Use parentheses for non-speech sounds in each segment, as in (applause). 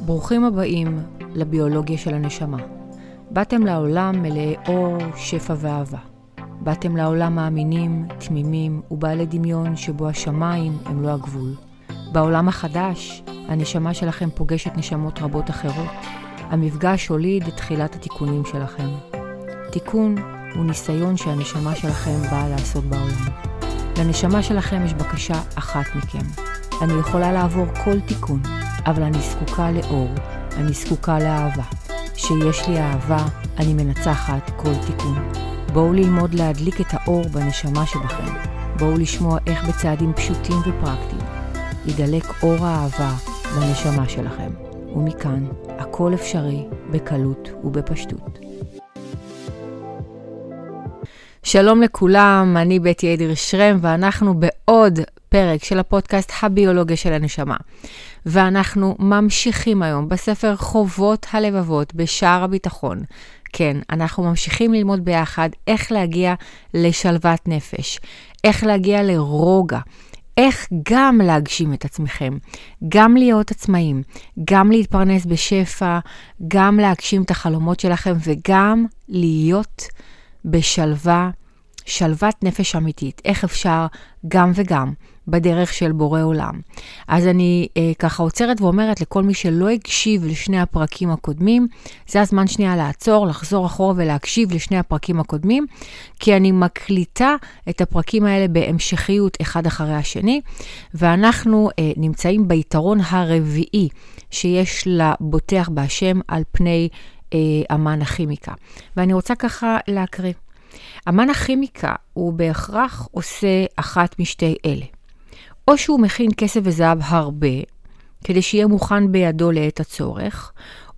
ברוכים הבאים לביולוגיה של הנשמה. באתם לעולם מלאי אור, שפע ואהבה. באתם לעולם מאמינים, תמימים ובעלי דמיון שבו השמיים הם לא הגבול. בעולם החדש, הנשמה שלכם פוגשת נשמות רבות אחרות. המפגש הוליד את תחילת התיקונים שלכם. תיקון הוא ניסיון שהנשמה שלכם באה לעשות בעולם. לנשמה שלכם יש בקשה אחת מכם. אני יכולה לעבור כל תיקון, אבל אני זקוקה לאור, אני זקוקה לאהבה. כשיש לי אהבה, אני מנצחת כל תיקון. בואו ללמוד להדליק את האור בנשמה שבכם. בואו לשמוע איך בצעדים פשוטים ופרקטיים ידלק אור האהבה בנשמה שלכם. ומכאן, הכל אפשרי בקלות ובפשטות. שלום לכולם, אני בטי אדיר שרם, ואנחנו בעוד פרק של הפודקאסט הביולוגיה של הנשמה. ואנחנו ממשיכים היום בספר חובות הלבבות בשער הביטחון. כן, אנחנו ממשיכים ללמוד ביחד איך להגיע לשלוות נפש, איך להגיע לרוגע, איך גם להגשים את עצמכם, גם להיות עצמאים, גם להתפרנס בשפע, גם להגשים את החלומות שלכם וגם להיות בשלווה, שלוות נפש אמיתית. איך אפשר גם וגם. בדרך של בורא עולם. אז אני אה, ככה עוצרת ואומרת לכל מי שלא הקשיב לשני הפרקים הקודמים, זה הזמן שנייה לעצור, לחזור אחורה ולהקשיב לשני הפרקים הקודמים, כי אני מקליטה את הפרקים האלה בהמשכיות אחד אחרי השני, ואנחנו אה, נמצאים ביתרון הרביעי שיש לבוטח בהשם על פני אה, אמן הכימיקה. ואני רוצה ככה להקריא. אמן הכימיקה הוא בהכרח עושה אחת משתי אלה. או שהוא מכין כסף וזהב הרבה, כדי שיהיה מוכן בידו לעת הצורך,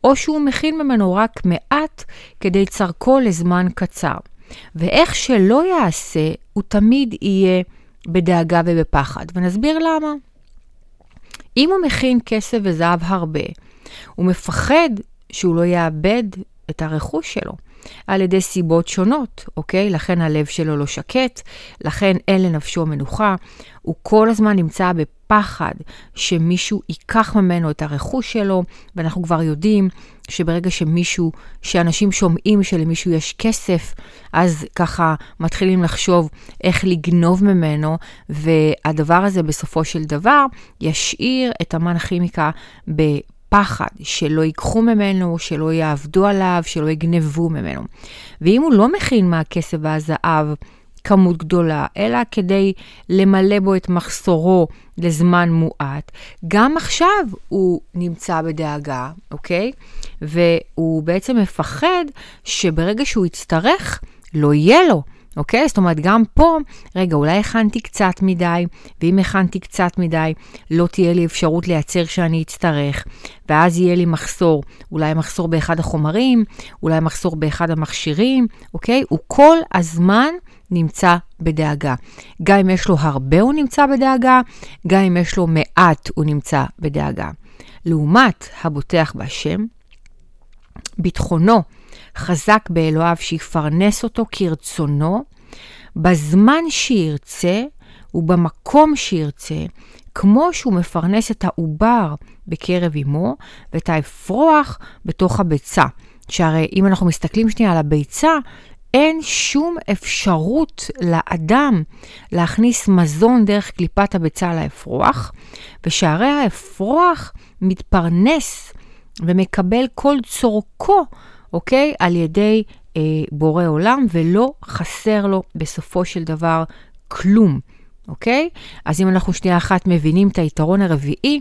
או שהוא מכין ממנו רק מעט כדי צרכו לזמן קצר. ואיך שלא יעשה, הוא תמיד יהיה בדאגה ובפחד. ונסביר למה. אם הוא מכין כסף וזהב הרבה, הוא מפחד שהוא לא יאבד את הרכוש שלו. על ידי סיבות שונות, אוקיי? לכן הלב שלו לא שקט, לכן אין לנפשו מנוחה. הוא כל הזמן נמצא בפחד שמישהו ייקח ממנו את הרכוש שלו, ואנחנו כבר יודעים שברגע שמישהו, שאנשים שומעים שלמישהו יש כסף, אז ככה מתחילים לחשוב איך לגנוב ממנו, והדבר הזה בסופו של דבר ישאיר את אמן הכימיקה ב... פחד שלא ייקחו ממנו, שלא יעבדו עליו, שלא יגנבו ממנו. ואם הוא לא מכין מהכסף והזהב כמות גדולה, אלא כדי למלא בו את מחסורו לזמן מועט, גם עכשיו הוא נמצא בדאגה, אוקיי? והוא בעצם מפחד שברגע שהוא יצטרך, לא יהיה לו. אוקיי? זאת אומרת, גם פה, רגע, אולי הכנתי קצת מדי, ואם הכנתי קצת מדי, לא תהיה לי אפשרות לייצר כשאני אצטרך, ואז יהיה לי מחסור, אולי מחסור באחד החומרים, אולי מחסור באחד המכשירים, אוקיי? הוא כל הזמן נמצא בדאגה. גם אם יש לו הרבה הוא נמצא בדאגה, גם אם יש לו מעט הוא נמצא בדאגה. לעומת הבוטח בהשם, ביטחונו חזק באלוהיו שיפרנס אותו כרצונו, בזמן שירצה ובמקום שירצה, כמו שהוא מפרנס את העובר בקרב אמו ואת האפרוח בתוך הביצה. שהרי אם אנחנו מסתכלים שנייה על הביצה, אין שום אפשרות לאדם להכניס מזון דרך קליפת הביצה לאפרוח, ושהרי האפרוח מתפרנס ומקבל כל צורכו אוקיי? על ידי אה, בורא עולם, ולא חסר לו בסופו של דבר כלום, אוקיי? אז אם אנחנו שנייה אחת מבינים את היתרון הרביעי,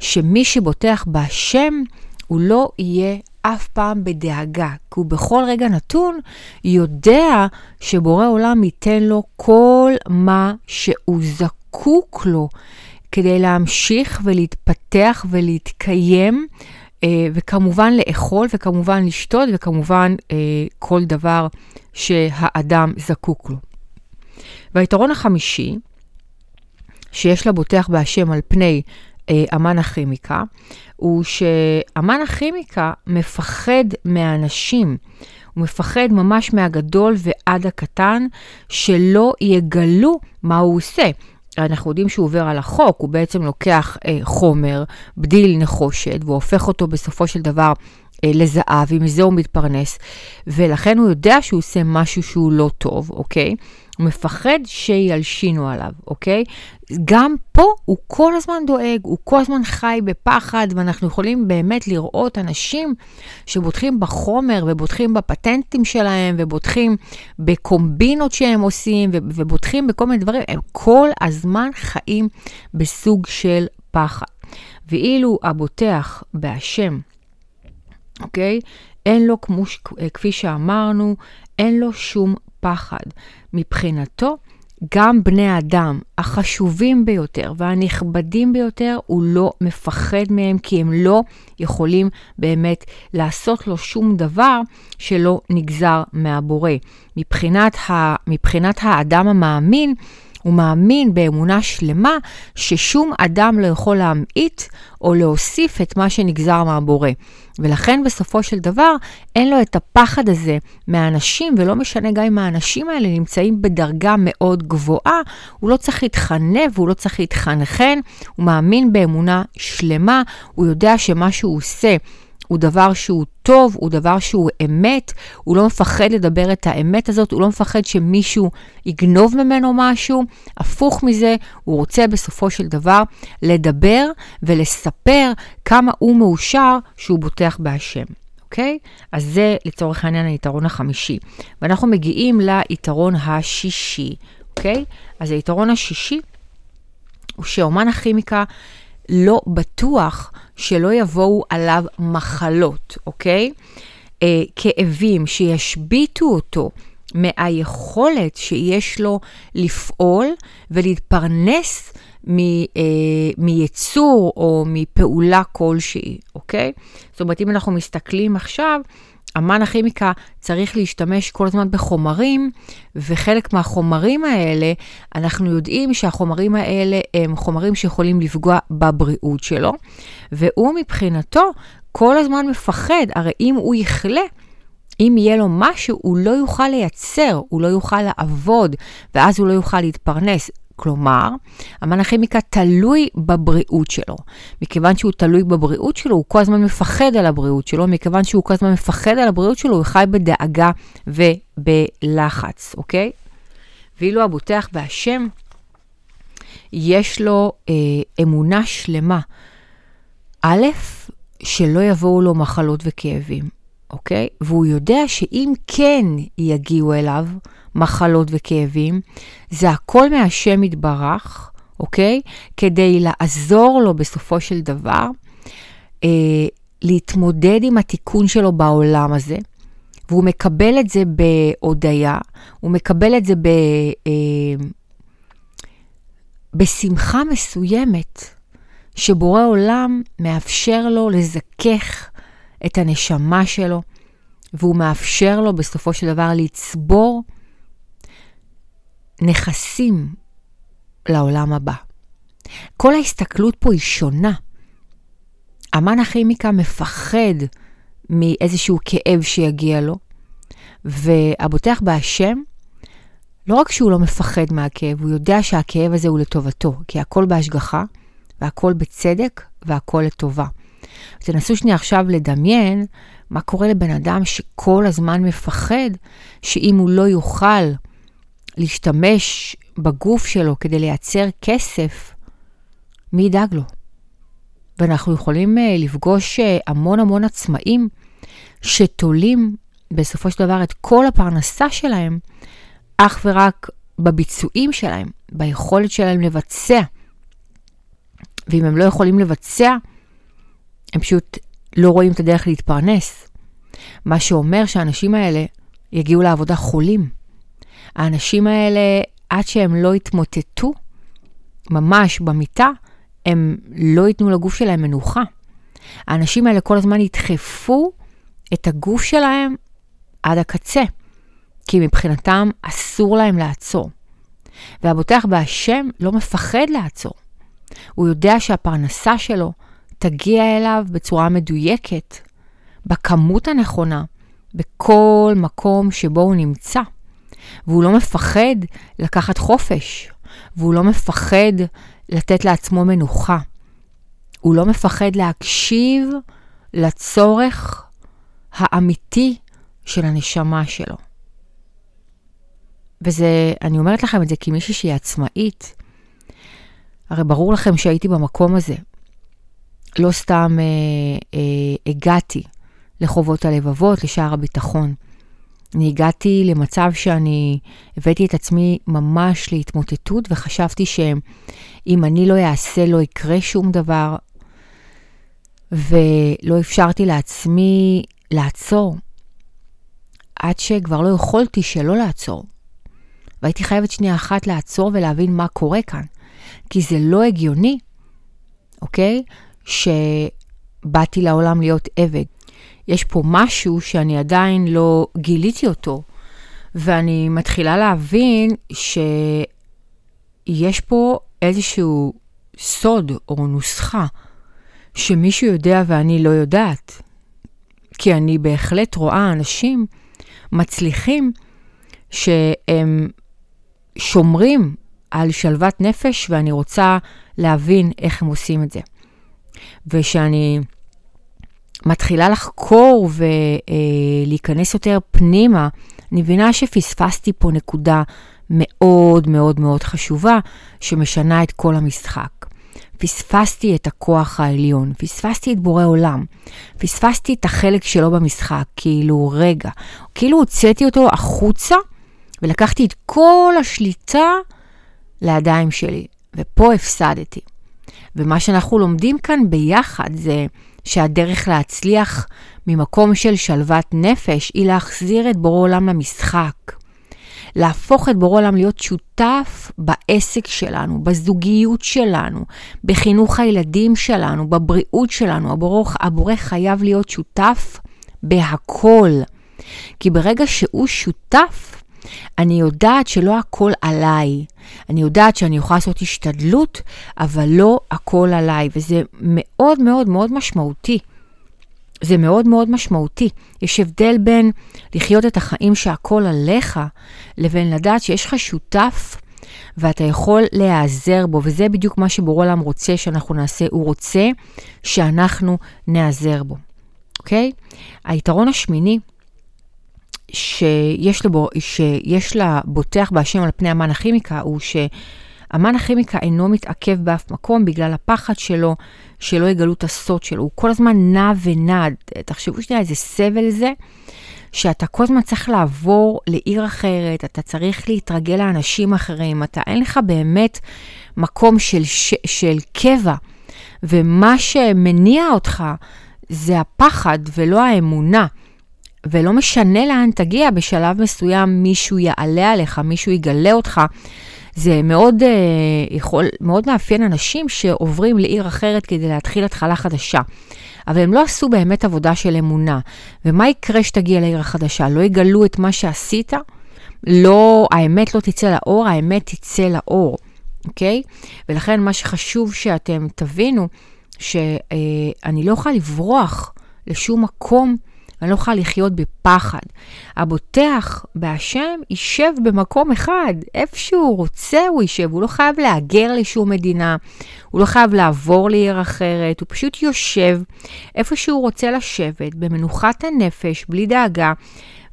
שמי שבוטח בהשם, הוא לא יהיה אף פעם בדאגה, כי הוא בכל רגע נתון יודע שבורא עולם ייתן לו כל מה שהוא זקוק לו כדי להמשיך ולהתפתח ולהתקיים וכמובן לאכול, וכמובן לשתות, וכמובן אה, כל דבר שהאדם זקוק לו. והיתרון החמישי, שיש לבוטח בהשם על פני אה, אמן הכימיקה, הוא שאמן הכימיקה מפחד מהאנשים. הוא מפחד ממש מהגדול ועד הקטן, שלא יגלו מה הוא עושה. אנחנו יודעים שהוא עובר על החוק, הוא בעצם לוקח אה, חומר, בדיל נחושת, והוא הופך אותו בסופו של דבר לזהב, ומזה הוא מתפרנס, ולכן הוא יודע שהוא עושה משהו שהוא לא טוב, אוקיי? הוא מפחד שילשינו עליו, אוקיי? גם פה הוא כל הזמן דואג, הוא כל הזמן חי בפחד, ואנחנו יכולים באמת לראות אנשים שבוטחים בחומר ובוטחים בפטנטים שלהם, ובוטחים בקומבינות שהם עושים, ובוטחים בכל מיני דברים, הם כל הזמן חיים בסוג של פחד. ואילו הבוטח בהשם, אוקיי? אין לו, כמו, כפי שאמרנו, אין לו שום פחד. מבחינתו, גם בני האדם החשובים ביותר והנכבדים ביותר, הוא לא מפחד מהם, כי הם לא יכולים באמת לעשות לו שום דבר שלא נגזר מהבורא. מבחינת, ה, מבחינת האדם המאמין, הוא מאמין באמונה שלמה ששום אדם לא יכול להמעיט או להוסיף את מה שנגזר מהבורא. ולכן בסופו של דבר אין לו את הפחד הזה מהאנשים, ולא משנה גם אם האנשים האלה נמצאים בדרגה מאוד גבוהה, הוא לא צריך להתחנב והוא לא צריך להתחנחן, הוא מאמין באמונה שלמה, הוא יודע שמה שהוא עושה הוא דבר שהוא טוב, הוא דבר שהוא אמת, הוא לא מפחד לדבר את האמת הזאת, הוא לא מפחד שמישהו יגנוב ממנו משהו, הפוך מזה, הוא רוצה בסופו של דבר לדבר ולספר כמה הוא מאושר שהוא בוטח בהשם. אוקיי? אז זה לצורך העניין היתרון החמישי. ואנחנו מגיעים ליתרון השישי, אוקיי? אז היתרון השישי הוא שאומן הכימיקה לא בטוח שלא יבואו עליו מחלות, אוקיי? אה, כאבים שישביתו אותו מהיכולת שיש לו לפעול ולהתפרנס מ, אה, מייצור או מפעולה כלשהי, אוקיי? זאת אומרת, אם אנחנו מסתכלים עכשיו, אמן הכימיקה צריך להשתמש כל הזמן בחומרים, וחלק מהחומרים האלה, אנחנו יודעים שהחומרים האלה הם חומרים שיכולים לפגוע בבריאות שלו, והוא מבחינתו כל הזמן מפחד, הרי אם הוא יכלה, אם יהיה לו משהו, הוא לא יוכל לייצר, הוא לא יוכל לעבוד, ואז הוא לא יוכל להתפרנס. כלומר, המן הכימיקה תלוי בבריאות שלו. מכיוון שהוא תלוי בבריאות שלו, הוא כל הזמן מפחד על הבריאות שלו, מכיוון שהוא כל הזמן מפחד על הבריאות שלו, הוא חי בדאגה ובלחץ, אוקיי? ואילו הבוטח בהשם, יש לו אה, אמונה שלמה. א', שלא יבואו לו מחלות וכאבים, אוקיי? והוא יודע שאם כן יגיעו אליו, מחלות וכאבים, זה הכל מהשם יתברך, אוקיי? כדי לעזור לו בסופו של דבר אה, להתמודד עם התיקון שלו בעולם הזה. והוא מקבל את זה בהודיה, הוא מקבל את זה ב, אה, בשמחה מסוימת, שבורא עולם מאפשר לו לזכך את הנשמה שלו, והוא מאפשר לו בסופו של דבר לצבור נכסים לעולם הבא. כל ההסתכלות פה היא שונה. אמן הכימיקה מפחד מאיזשהו כאב שיגיע לו, והבוטח בהשם, לא רק שהוא לא מפחד מהכאב, הוא יודע שהכאב הזה הוא לטובתו, כי הכל בהשגחה, והכל בצדק, והכל לטובה. תנסו שנייה עכשיו לדמיין מה קורה לבן אדם שכל הזמן מפחד שאם הוא לא יוכל להשתמש בגוף שלו כדי לייצר כסף, מי ידאג לו? ואנחנו יכולים uh, לפגוש uh, המון המון עצמאים שתולים בסופו של דבר את כל הפרנסה שלהם אך ורק בביצועים שלהם, ביכולת שלהם לבצע. ואם הם לא יכולים לבצע, הם פשוט לא רואים את הדרך להתפרנס. מה שאומר שהאנשים האלה יגיעו לעבודה חולים. האנשים האלה, עד שהם לא יתמוטטו, ממש במיטה, הם לא ייתנו לגוף שלהם מנוחה. האנשים האלה כל הזמן ידחפו את הגוף שלהם עד הקצה, כי מבחינתם אסור להם לעצור. והבוטח בהשם לא מפחד לעצור. הוא יודע שהפרנסה שלו תגיע אליו בצורה מדויקת, בכמות הנכונה, בכל מקום שבו הוא נמצא. והוא לא מפחד לקחת חופש. והוא לא מפחד לתת לעצמו מנוחה. הוא לא מפחד להקשיב לצורך האמיתי של הנשמה שלו. וזה, אני אומרת לכם את זה כמישהי שהיא עצמאית. הרי ברור לכם שהייתי במקום הזה. לא סתם אה, אה, הגעתי לחובות הלבבות, לשער הביטחון. אני הגעתי למצב שאני הבאתי את עצמי ממש להתמוטטות, וחשבתי שאם אני לא אעשה, לא יקרה שום דבר, ולא אפשרתי לעצמי לעצור, עד שכבר לא יכולתי שלא לעצור. והייתי חייבת שנייה אחת לעצור ולהבין מה קורה כאן. כי זה לא הגיוני, אוקיי? שבאתי לעולם להיות עבד. יש פה משהו שאני עדיין לא גיליתי אותו, ואני מתחילה להבין שיש פה איזשהו סוד או נוסחה שמישהו יודע ואני לא יודעת. כי אני בהחלט רואה אנשים מצליחים שהם שומרים על שלוות נפש, ואני רוצה להבין איך הם עושים את זה. ושאני מתחילה לחקור ולהיכנס יותר פנימה, אני מבינה שפספסתי פה נקודה מאוד מאוד מאוד חשובה, שמשנה את כל המשחק. פספסתי את הכוח העליון, פספסתי את בורא עולם, פספסתי את החלק שלו במשחק, כאילו רגע, כאילו הוצאתי אותו החוצה ולקחתי את כל השליטה לידיים שלי, ופה הפסדתי. ומה שאנחנו לומדים כאן ביחד זה שהדרך להצליח ממקום של שלוות נפש היא להחזיר את בורא עולם למשחק. להפוך את בורא עולם להיות שותף בעסק שלנו, בזוגיות שלנו, בחינוך הילדים שלנו, בבריאות שלנו. הבורא, הבורא חייב להיות שותף בהכל. כי ברגע שהוא שותף, אני יודעת שלא הכל עליי. אני יודעת שאני יכולה לעשות השתדלות, אבל לא הכל עליי, וזה מאוד מאוד מאוד משמעותי. זה מאוד מאוד משמעותי. יש הבדל בין לחיות את החיים שהכל עליך, לבין לדעת שיש לך שותף ואתה יכול להיעזר בו, וזה בדיוק מה שבורא עולם רוצה שאנחנו נעשה. הוא רוצה שאנחנו נעזר בו, אוקיי? היתרון השמיני שיש, לבו, שיש לה בוטח בהשם על פני המן הכימיקה, הוא שהמן הכימיקה אינו מתעכב באף מקום בגלל הפחד שלו, שלא יגלו את הסוד שלו. הוא כל הזמן נע ונד. תחשבו שנייה איזה סבל זה, שאתה כל הזמן צריך לעבור לעיר אחרת, אתה צריך להתרגל לאנשים אחרים, אתה אין לך באמת מקום של, ש, של קבע. ומה שמניע אותך זה הפחד ולא האמונה. ולא משנה לאן תגיע, בשלב מסוים מישהו יעלה עליך, מישהו יגלה אותך. זה מאוד, uh, יכול, מאוד מאפיין אנשים שעוברים לעיר אחרת כדי להתחיל התחלה חדשה. אבל הם לא עשו באמת עבודה של אמונה. ומה יקרה שתגיע לעיר החדשה? לא יגלו את מה שעשית? לא, האמת לא תצא לאור, האמת תצא לאור, אוקיי? ולכן מה שחשוב שאתם תבינו, שאני לא יכולה לברוח לשום מקום ואני לא יכולה לחיות בפחד. הבוטח בהשם יישב במקום אחד, איפה שהוא רוצה הוא יישב, הוא לא חייב להגר לשום מדינה, הוא לא חייב לעבור לעיר אחרת, הוא פשוט יושב איפה שהוא רוצה לשבת, במנוחת הנפש, בלי דאגה.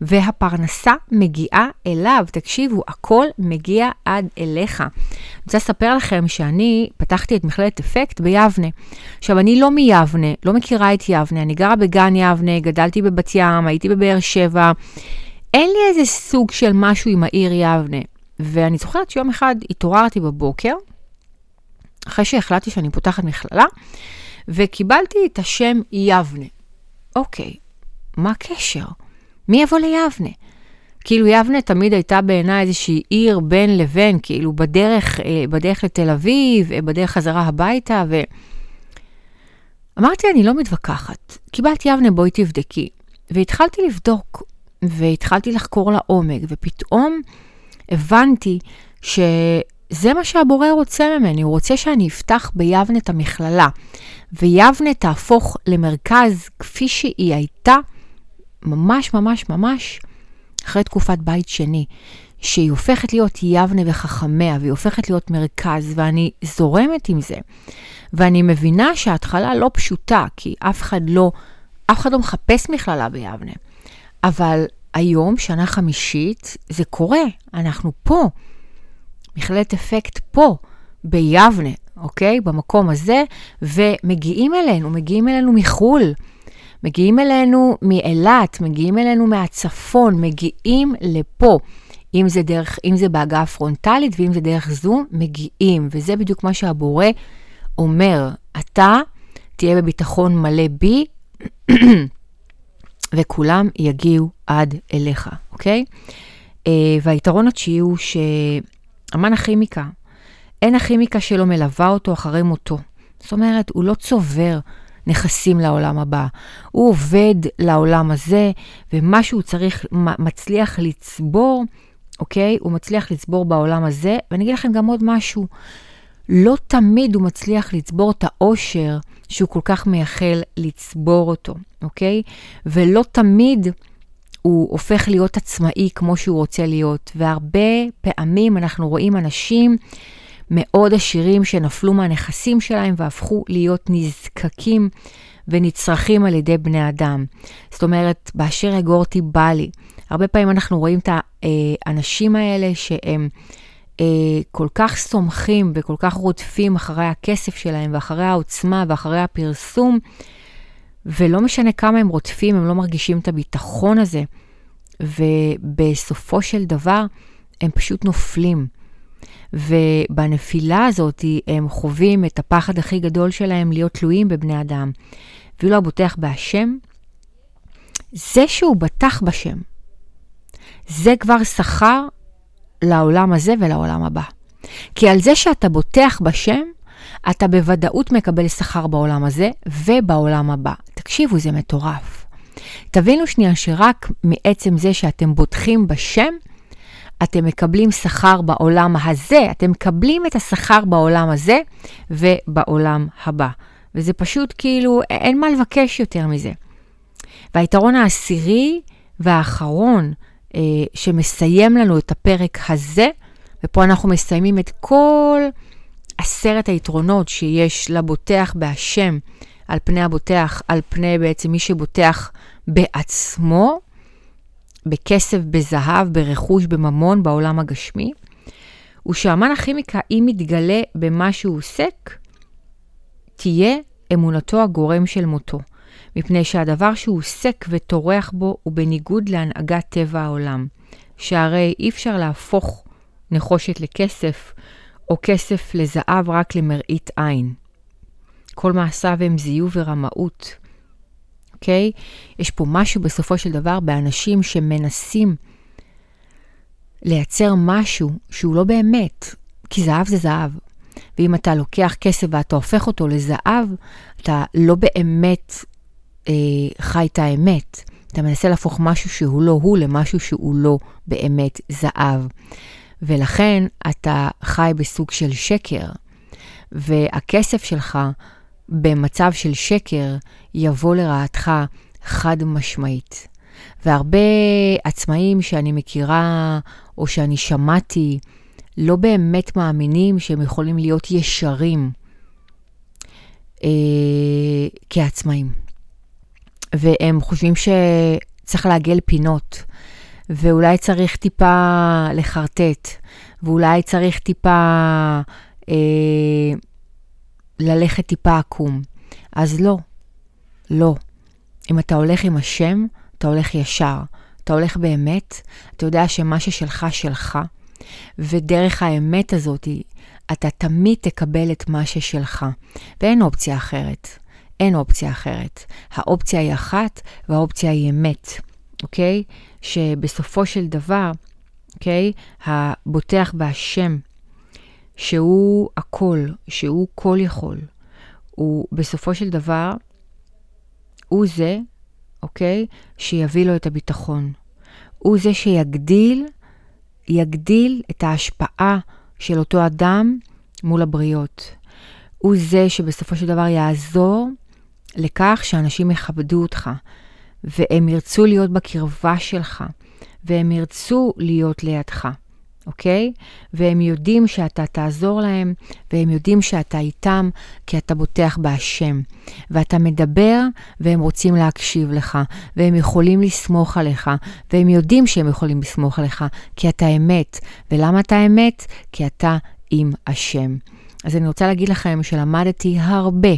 והפרנסה מגיעה אליו. תקשיבו, הכל מגיע עד אליך. אני רוצה לספר לכם שאני פתחתי את מכללת אפקט ביבנה. עכשיו, אני לא מיבנה, לא מכירה את יבנה, אני גרה בגן יבנה, גדלתי בבת ים, הייתי בבאר שבע. אין לי איזה סוג של משהו עם העיר יבנה. ואני זוכרת שיום אחד התעוררתי בבוקר, אחרי שהחלטתי שאני פותחת מכללה, וקיבלתי את השם יבנה. אוקיי, מה הקשר? מי יבוא ליבנה? כאילו יבנה תמיד הייתה בעיניי איזושהי עיר בין לבין, כאילו בדרך, אה, בדרך לתל אביב, אה, בדרך חזרה הביתה, ו... אמרתי, אני לא מתווכחת. קיבלת יבנה, בואי תבדקי. והתחלתי לבדוק, והתחלתי לחקור לעומק, ופתאום הבנתי שזה מה שהבורא רוצה ממני, הוא רוצה שאני אפתח ביבנה את המכללה, ויבנה תהפוך למרכז כפי שהיא הייתה ממש ממש ממש אחרי תקופת בית שני, שהיא הופכת להיות יבנה וחכמיה, והיא הופכת להיות מרכז, ואני זורמת עם זה. ואני מבינה שההתחלה לא פשוטה, כי אף אחד לא, אף אחד לא מחפש מכללה ביבנה. אבל היום, שנה חמישית, זה קורה, אנחנו פה. מכללת אפקט פה, ביבנה, אוקיי? במקום הזה, ומגיעים אלינו, מגיעים אלינו מחו"ל. מגיעים אלינו מאילת, מגיעים אלינו מהצפון, מגיעים לפה. אם זה, דרך, אם זה בהגעה פרונטלית ואם זה דרך זום, מגיעים. וזה בדיוק מה שהבורא אומר. אתה תהיה בביטחון מלא בי, (clears throat) וכולם יגיעו עד אליך, אוקיי? Uh, והיתרון התשיעי הוא שאמן הכימיקה, אין הכימיקה שלו מלווה אותו אחרי מותו. זאת אומרת, הוא לא צובר נכסים לעולם הבא. הוא עובד לעולם הזה, ומה שהוא צריך, מצליח לצבור, אוקיי? הוא מצליח לצבור בעולם הזה. ואני אגיד לכם גם עוד משהו, לא תמיד הוא מצליח לצבור את העושר שהוא כל כך מייחל לצבור אותו, אוקיי? ולא תמיד הוא הופך להיות עצמאי כמו שהוא רוצה להיות. והרבה פעמים אנחנו רואים אנשים מאוד עשירים שנפלו מהנכסים שלהם והפכו להיות נזקקים ונצרכים על ידי בני אדם. זאת אומרת, באשר יגורתי בא לי. הרבה פעמים אנחנו רואים את האנשים האלה שהם אה, כל כך סומכים וכל כך רודפים אחרי הכסף שלהם ואחרי העוצמה ואחרי הפרסום, ולא משנה כמה הם רודפים, הם לא מרגישים את הביטחון הזה, ובסופו של דבר הם פשוט נופלים. ובנפילה הזאת הם חווים את הפחד הכי גדול שלהם להיות תלויים בבני אדם. ואילו הבוטח בהשם, זה שהוא בטח בשם, זה כבר שכר לעולם הזה ולעולם הבא. כי על זה שאתה בוטח בשם, אתה בוודאות מקבל שכר בעולם הזה ובעולם הבא. תקשיבו, זה מטורף. תבינו שנייה שרק מעצם זה שאתם בוטחים בשם, אתם מקבלים שכר בעולם הזה, אתם מקבלים את השכר בעולם הזה ובעולם הבא. וזה פשוט כאילו, אין מה לבקש יותר מזה. והיתרון העשירי והאחרון אה, שמסיים לנו את הפרק הזה, ופה אנחנו מסיימים את כל עשרת היתרונות שיש לבוטח בהשם על פני הבוטח, על פני בעצם מי שבוטח בעצמו, בכסף, בזהב, ברכוש, בממון, בעולם הגשמי, הוא שאמן הכימיקה, אם יתגלה במה שהוא עוסק, תהיה אמונתו הגורם של מותו, מפני שהדבר שהוא עוסק וטורח בו הוא בניגוד להנהגת טבע העולם, שהרי אי אפשר להפוך נחושת לכסף, או כסף לזהב רק למראית עין. כל מעשיו הם זיוף ורמאות, אוקיי? יש פה משהו בסופו של דבר באנשים שמנסים לייצר משהו שהוא לא באמת, כי זהב זה זהב. ואם אתה לוקח כסף ואתה הופך אותו לזהב, אתה לא באמת אה, חי את האמת. אתה מנסה להפוך משהו שהוא לא הוא למשהו שהוא לא באמת זהב. ולכן אתה חי בסוג של שקר. והכסף שלך במצב של שקר יבוא לרעתך חד משמעית. והרבה עצמאים שאני מכירה או שאני שמעתי לא באמת מאמינים שהם יכולים להיות ישרים אה, כעצמאים. והם חושבים שצריך לעגל פינות, ואולי צריך טיפה לחרטט, ואולי צריך טיפה אה, ללכת טיפה עקום. אז לא, לא. אם אתה הולך עם השם, אתה הולך ישר. אתה הולך באמת, אתה יודע שמה ששלך, שלך, ודרך האמת הזאת, אתה תמיד תקבל את מה ששלך. ואין אופציה אחרת. אין אופציה אחרת. האופציה היא אחת, והאופציה היא אמת, אוקיי? שבסופו של דבר, אוקיי? הבוטח בהשם, שהוא הכל, שהוא כל יכול, הוא בסופו של דבר, הוא זה, אוקיי, שיביא לו את הביטחון. הוא זה שיגדיל, יגדיל את ההשפעה של אותו אדם מול הבריות. הוא זה שבסופו של דבר יעזור לכך שאנשים יכבדו אותך, והם ירצו להיות בקרבה שלך, והם ירצו להיות לידך. אוקיי? והם יודעים שאתה תעזור להם, והם יודעים שאתה איתם, כי אתה בוטח בהשם. ואתה מדבר, והם רוצים להקשיב לך, והם יכולים לסמוך עליך, והם יודעים שהם יכולים לסמוך עליך, כי אתה אמת. ולמה אתה אמת? כי אתה עם השם. אז אני רוצה להגיד לכם שלמדתי הרבה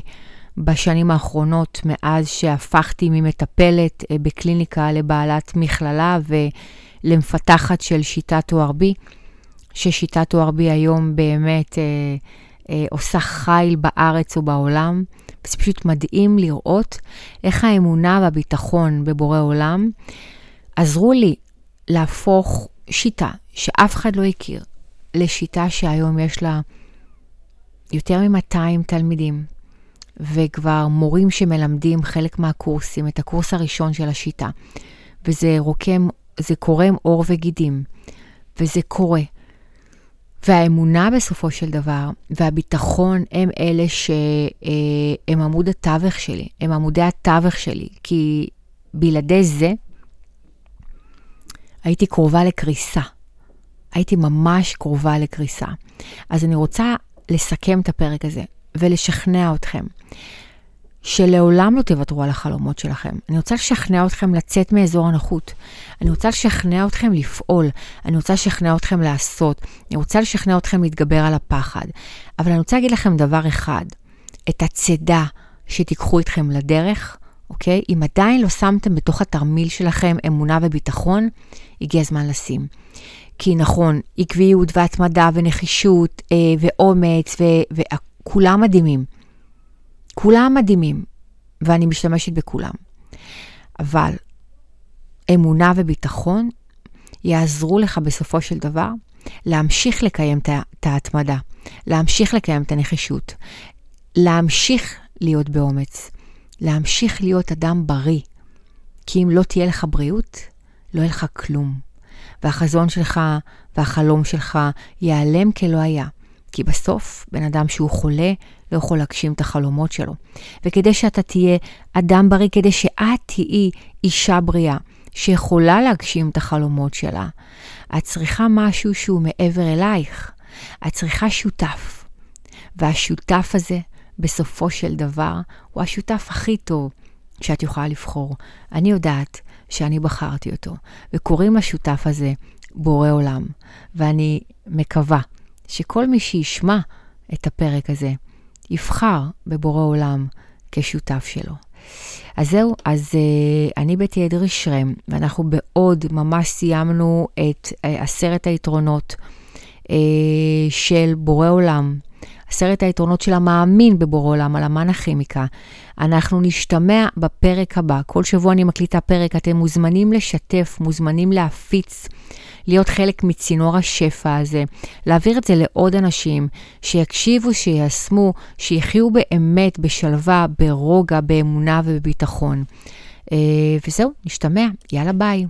בשנים האחרונות, מאז שהפכתי ממטפלת אה, בקליניקה לבעלת מכללה ולמפתחת של שיטת ORB, ששיטת ORB היום באמת אה, אה, עושה חיל בארץ ובעולם. וזה פשוט מדהים לראות איך האמונה והביטחון בבורא עולם עזרו לי להפוך שיטה שאף אחד לא הכיר לשיטה שהיום יש לה יותר מ-200 תלמידים, וכבר מורים שמלמדים חלק מהקורסים, את הקורס הראשון של השיטה. וזה רוקם, זה קורם עור וגידים, וזה קורה. והאמונה בסופו של דבר, והביטחון הם אלה שהם עמוד התווך שלי, הם עמודי התווך שלי, כי בלעדי זה הייתי קרובה לקריסה. הייתי ממש קרובה לקריסה. אז אני רוצה לסכם את הפרק הזה ולשכנע אתכם שלעולם לא תוותרו על החלומות שלכם. אני רוצה לשכנע אתכם לצאת מאזור הנוחות. אני רוצה לשכנע אתכם לפעול. אני רוצה לשכנע אתכם לעשות. אני רוצה לשכנע אתכם להתגבר על הפחד. אבל אני רוצה להגיד לכם דבר אחד, את הצידה שתיקחו אתכם לדרך, אוקיי? אם עדיין לא שמתם בתוך התרמיל שלכם אמונה וביטחון, הגיע הזמן לשים. כי נכון, עקביות והתמדה ונחישות אה, ואומץ, וכולם מדהימים. כולם מדהימים, ואני משתמשת בכולם. אבל אמונה וביטחון יעזרו לך בסופו של דבר להמשיך לקיים את ההתמדה, להמשיך לקיים את הנחישות, להמשיך להיות באומץ, להמשיך להיות אדם בריא. כי אם לא תהיה לך בריאות, לא יהיה לך כלום. והחזון שלך והחלום שלך ייעלם כלא היה. כי בסוף, בן אדם שהוא חולה לא יכול להגשים את החלומות שלו. וכדי שאתה תהיה אדם בריא, כדי שאת תהיי אישה בריאה, שיכולה להגשים את החלומות שלה, את צריכה משהו שהוא מעבר אלייך. את צריכה שותף. והשותף הזה, בסופו של דבר, הוא השותף הכי טוב שאת יכולה לבחור. אני יודעת שאני בחרתי אותו, וקוראים לשותף הזה בורא עולם, ואני מקווה שכל מי שישמע את הפרק הזה יבחר בבורא עולם כשותף שלו. אז זהו, אז uh, אני בתי אדרי שרם, ואנחנו בעוד ממש סיימנו את uh, עשרת היתרונות uh, של בורא עולם עשרת היתרונות של המאמין בבורא עולם, על המן הכימיקה. אנחנו נשתמע בפרק הבא. כל שבוע אני מקליטה פרק, אתם מוזמנים לשתף, מוזמנים להפיץ, להיות חלק מצינור השפע הזה, להעביר את זה לעוד אנשים, שיקשיבו, שיישמו, שיחיו באמת, בשלווה, ברוגע, באמונה ובביטחון. אה, וזהו, נשתמע. יאללה ביי.